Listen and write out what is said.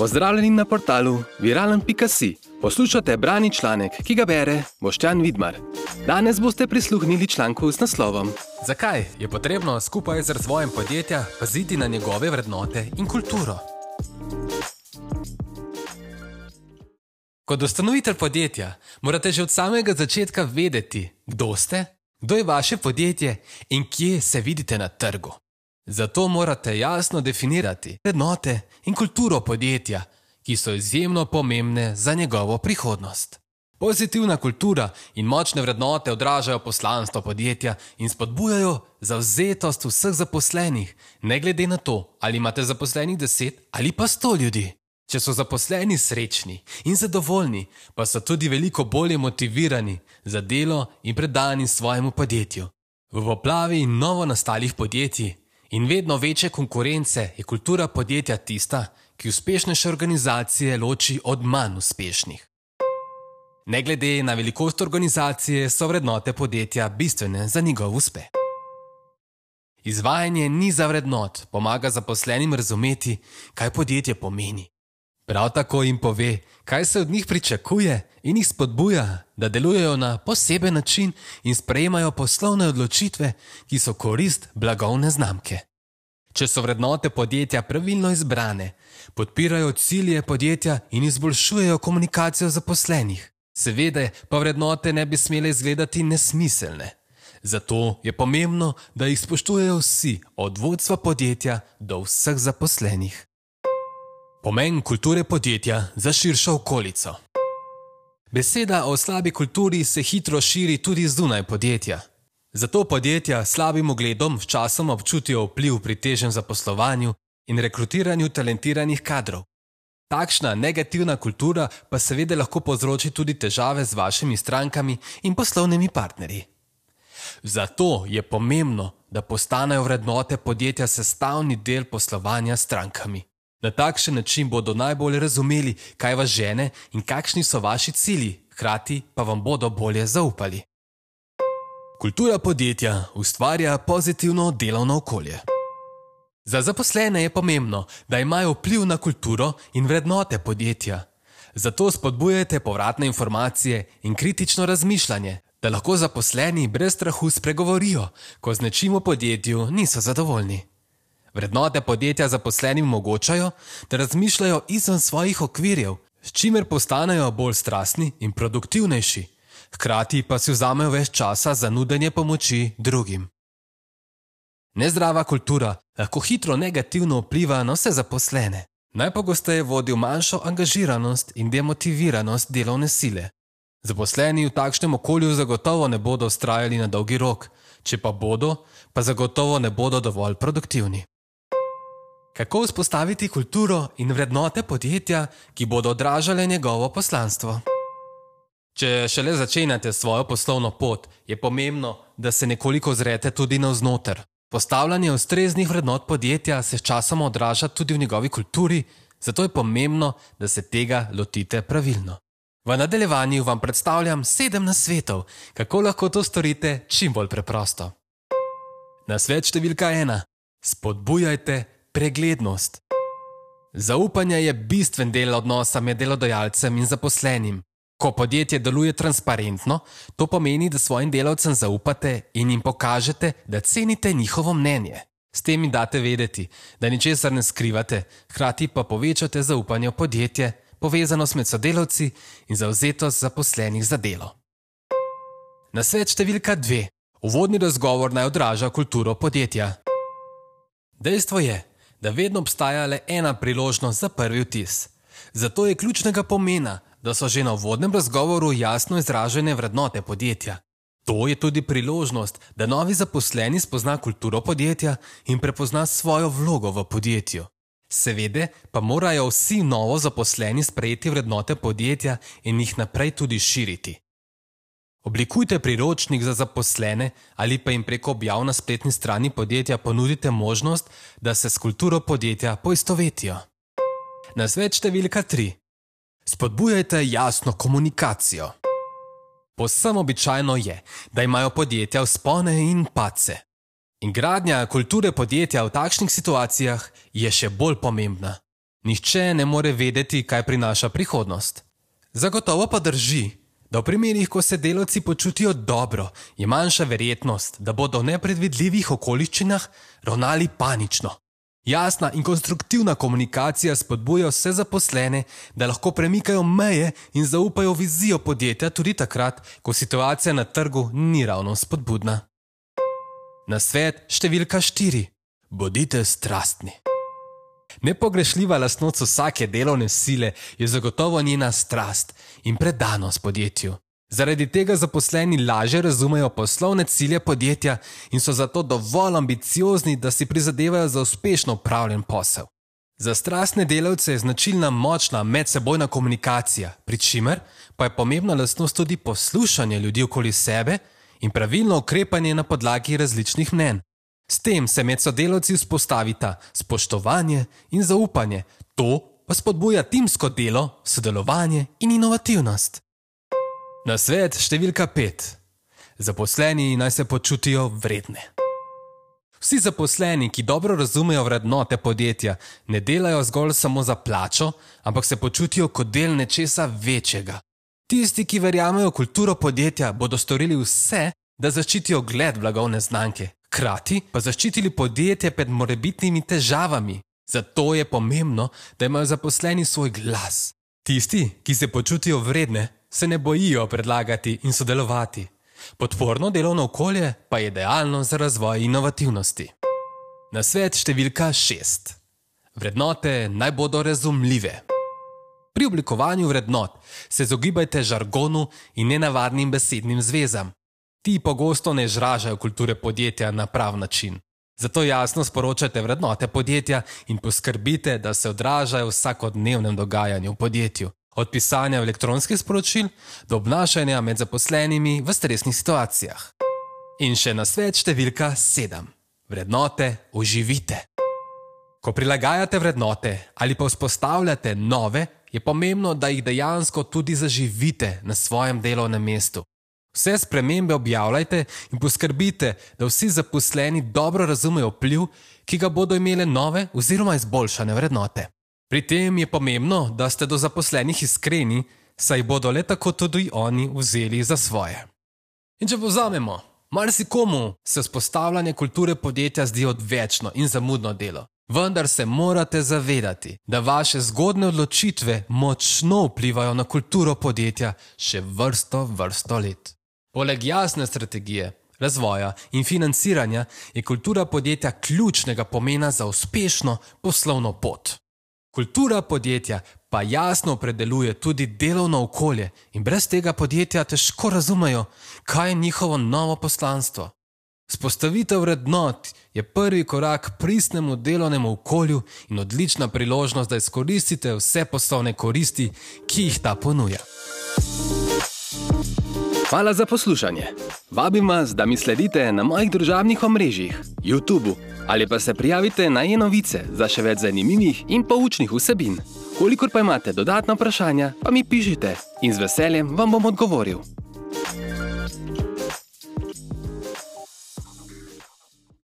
Pozdravljeni na portalu viralen.si. Poslušate brani članek, ki ga bere Boštjan Vidmar. Danes boste prisluhnili članku z naslovom Zakaj je potrebno skupaj z razvojem podjetja paziti na njegove vrednote in kulturo? Kot ustanovitelj podjetja morate že od samega začetka vedeti, kdo ste, kdo je vaše podjetje in kje se vidite na trgu. Zato morate jasno definirati vrednote in kulturo podjetja, ki so izjemno pomembne za njegovo prihodnost. Pozitivna kultura in močne vrednote odražajo poslanstvo podjetja in spodbujajo zauzetost vseh zaposlenih, ne glede na to, ali imate zaposlenih deset ali pa sto ljudi. Če so zaposleni srečni in zadovoljni, pa so tudi veliko bolje motivirani za delo in predani svojemu podjetju. V poplavi novo nastalih podjetij in vedno večje konkurence je kultura podjetja tista, ki uspešnejše organizacije loči od manj uspešnih. Ne glede na velikost organizacije, so vrednote podjetja bistvene za njegov uspeh. Izvajanje niza vrednot pomaga zaposlenim razumeti, kaj podjetje pomeni. Prav tako jim pove, kaj se od njih pričakuje in jih spodbuja, da delujejo na poseben način in sprejemajo poslovne odločitve, ki so korist blagovne znamke. Če so vrednote podjetja pravilno izbrane, podpirajo cilje podjetja in izboljšujejo komunikacijo zaposlenih. Seveda pa vrednote ne bi smele izgledati nesmiselne. Zato je pomembno, da jih spoštujejo vsi, od vodstva podjetja do vseh zaposlenih. Pomen kulture podjetja za širšo okolico. Beseda o slabi kulturi se hitro širi tudi zunaj podjetja. Zato podjetja s slabim ogledom včasoma občutijo vpliv pri težjem zaposlovanju in rekrutiranju talentiranih kadrov. Takšna negativna kultura pa seveda lahko povzroči tudi težave z vašimi strankami in poslovnimi partnerji. Zato je pomembno, da postanejo vrednote podjetja sestavni del poslovanja s strankami. Na takšen način bodo najbolje razumeli, kaj vas žene in kakšni so vaši cilji, hkrati pa vam bodo bolje zaupali. Kultura podjetja ustvarja pozitivno delovno okolje. Za zaposlene je pomembno, da imajo vpliv na kulturo in vrednote podjetja. Zato spodbujajte povratne informacije in kritično razmišljanje, da lahko zaposleni brez strahu spregovorijo, ko z nečim v podjetju niso zadovoljni. Vrednote podjetja zaposlenim omogočajo, da razmišljajo izven svojih okvirjev, s čimer postanejo bolj strastni in produktivnejši, hkrati pa si vzamejo več časa za nudenje pomoči drugim. Nezdrava kultura lahko hitro negativno vpliva na vse zaposlene. Najpogosteje vodi v manjšo angažiranost in demotiviranost delovne sile. Zaposleni v takšnem okolju zagotovo ne bodo ustrajali na dolgi rok, če pa bodo, pa zagotovo ne bodo dovolj produktivni. Kako vzpostaviti kulturo in vrednote podjetja, ki bodo odražale njegovo poslanstvo? Če šele začenjate svojo poslovno pot, je pomembno, da se nekoliko zrete tudi navznoter. Postavljanje ustreznih vrednot podjetja se sčasoma odraža tudi v njegovi kulturi, zato je pomembno, da se tega lotite pravilno. V nadaljevanju vam predstavljam sedem nasvetov, kako lahko to storite čim bolj preprosto. Nasvet številka ena: spodbujajte preglednost. Zaupanje je bistven del odnosa med delodajalcem in zaposlenim. Ko podjetje deluje transparentno, to pomeni, da svojim delavcem zaupate in jim pokažete, da cenite njihovo mnenje. S tem jim date vedeti, da ničesar ne skrivate, hkrati pa povečate zaupanje v podjetje, povezanost med sodelavci in zauzetost zaposlenih za delo. Nasvet številka dve. Uvodni razgovor naj odraža kulturo podjetja. Dejstvo je, da vedno obstaja le ena priložnost za prvi vtis. Zato je ključnega pomena, da so že na uvodnem razgovoru jasno izražene vrednote podjetja. To je tudi priložnost, da novi zaposleni spozna kulturo podjetja in prepozna svojo vlogo v podjetju. Seveda pa morajo vsi novo zaposleni sprejeti vrednote podjetja in jih naprej tudi širiti. Oblikujte priročnik za zaposlene ali pa jim preko objav na spletni strani podjetja ponudite možnost, da se s kulturo podjetja poistovetijo. Nasvet številka 3. Spodbujajte jasno komunikacijo. Posem običajno je, da imajo podjetja vzpone in pace. In gradnja kulture podjetja v takšnih situacijah je še bolj pomembna. Nihče ne more vedeti, kaj prinaša prihodnost. Zagotovo pa drži, da v primerih, ko se delavci počutijo dobro, je manjša verjetnost, da bodo v nepredvidljivih okoliščinah ravnali panično. Jasna in konstruktivna komunikacija spodbuja vse zaposlene, da lahko premikajo meje in zaupajo vizijo podjetja tudi takrat, ko situacija na trgu ni ravno spodbudna. Na svet številka štiri: Bodite strastni. Nepogrešljiva lastnost vsake delovne sile je zagotovo njena strast in predanost podjetju. Zaradi tega zaposleni lažje razumejo poslovne cilje podjetja in so zato dovolj ambiciozni, da si prizadevajo za uspešno upravljen posel. Za strastne delavce je značilna močna medsebojna komunikacija, pri čimer pa je pomembna lastnost tudi poslušanje ljudi okoli sebe in pravilno ukrepanje na podlagi različnih mnen. S tem se med sodelavci vzpostavita spoštovanje in zaupanje, to pa spodbuja timsko delo, sodelovanje in inovativnost. Na svet številka pet. Zaposleni naj se počutijo vredne. Vsi zaposleni, ki dobro razumejo vrednote podjetja, ne delajo zgolj samo za plačo, ampak se počutijo kot del nečesa večjega. Tisti, ki verjamejo v kulturo podjetja, bodo storili vse, da zaščitijo gled blagovne znamke, hkrati pa zaščitili podjetje pred morebitnimi težavami. Zato je pomembno, da imajo zaposleni svoj glas. Tisti, ki se počutijo vredne, se ne bojijo predlagati in sodelovati. Podporno delovno okolje pa je idealno za razvoj inovativnosti. Na svet številka šest. Vrednote naj bodo razumljive. Pri oblikovanju vrednot se izogibajte žargonu in nenavadnim besednim zvezam. Ti pogosto ne izražajo kulture podjetja na prav način. Zato jasno sporočate vrednote podjetja in poskrbite, da se odražajo v vsakodnevnem dogajanju v podjetju od pisanja elektronskih sporočil do obnašanja med zaposlenimi v stresnih situacijah. In še na svet številka sedem: vrednote uživite. Ko prilagajate vrednote ali pa vzpostavljate nove, je pomembno, da jih dejansko tudi zaživite na svojem delovnem mestu. Vse spremembe objavljajte in poskrbite, da vsi zaposleni dobro razumejo vpliv, ki ga bodo imele nove oziroma izboljšane vrednote. Pri tem je pomembno, da ste do zaposlenih iskreni, saj bodo le tako tudi oni vzeli za svoje. In če povzamemo, marsikomu se vzpostavljanje kulture podjetja zdi odvečno in zamudno delo. Vendar se morate zavedati, da vaše zgodne odločitve močno vplivajo na kulturo podjetja še vrsto, vrsto let. Poleg jasne strategije, razvoja in financiranja je kultura podjetja ključnega pomena za uspešno poslovno pot. Kultura podjetja pa jasno opredeljuje tudi delovno okolje in brez tega podjetja težko razumejo, kaj je njihovo novo poslanstvo. Spostavitev vrednot je prvi korak pristnemu delovnemu okolju in odlična priložnost, da izkoristite vse poslovne koristi, ki jih ta ponuja. Hvala za poslušanje. Vabim vas, da mi sledite na mojih družabnih omrežjih, YouTube ali pa se prijavite na e-novice za še več zanimivih in poučnih vsebin. Kolikor pa imate dodatna vprašanja, pa mi pišite in z veseljem vam bom odgovoril.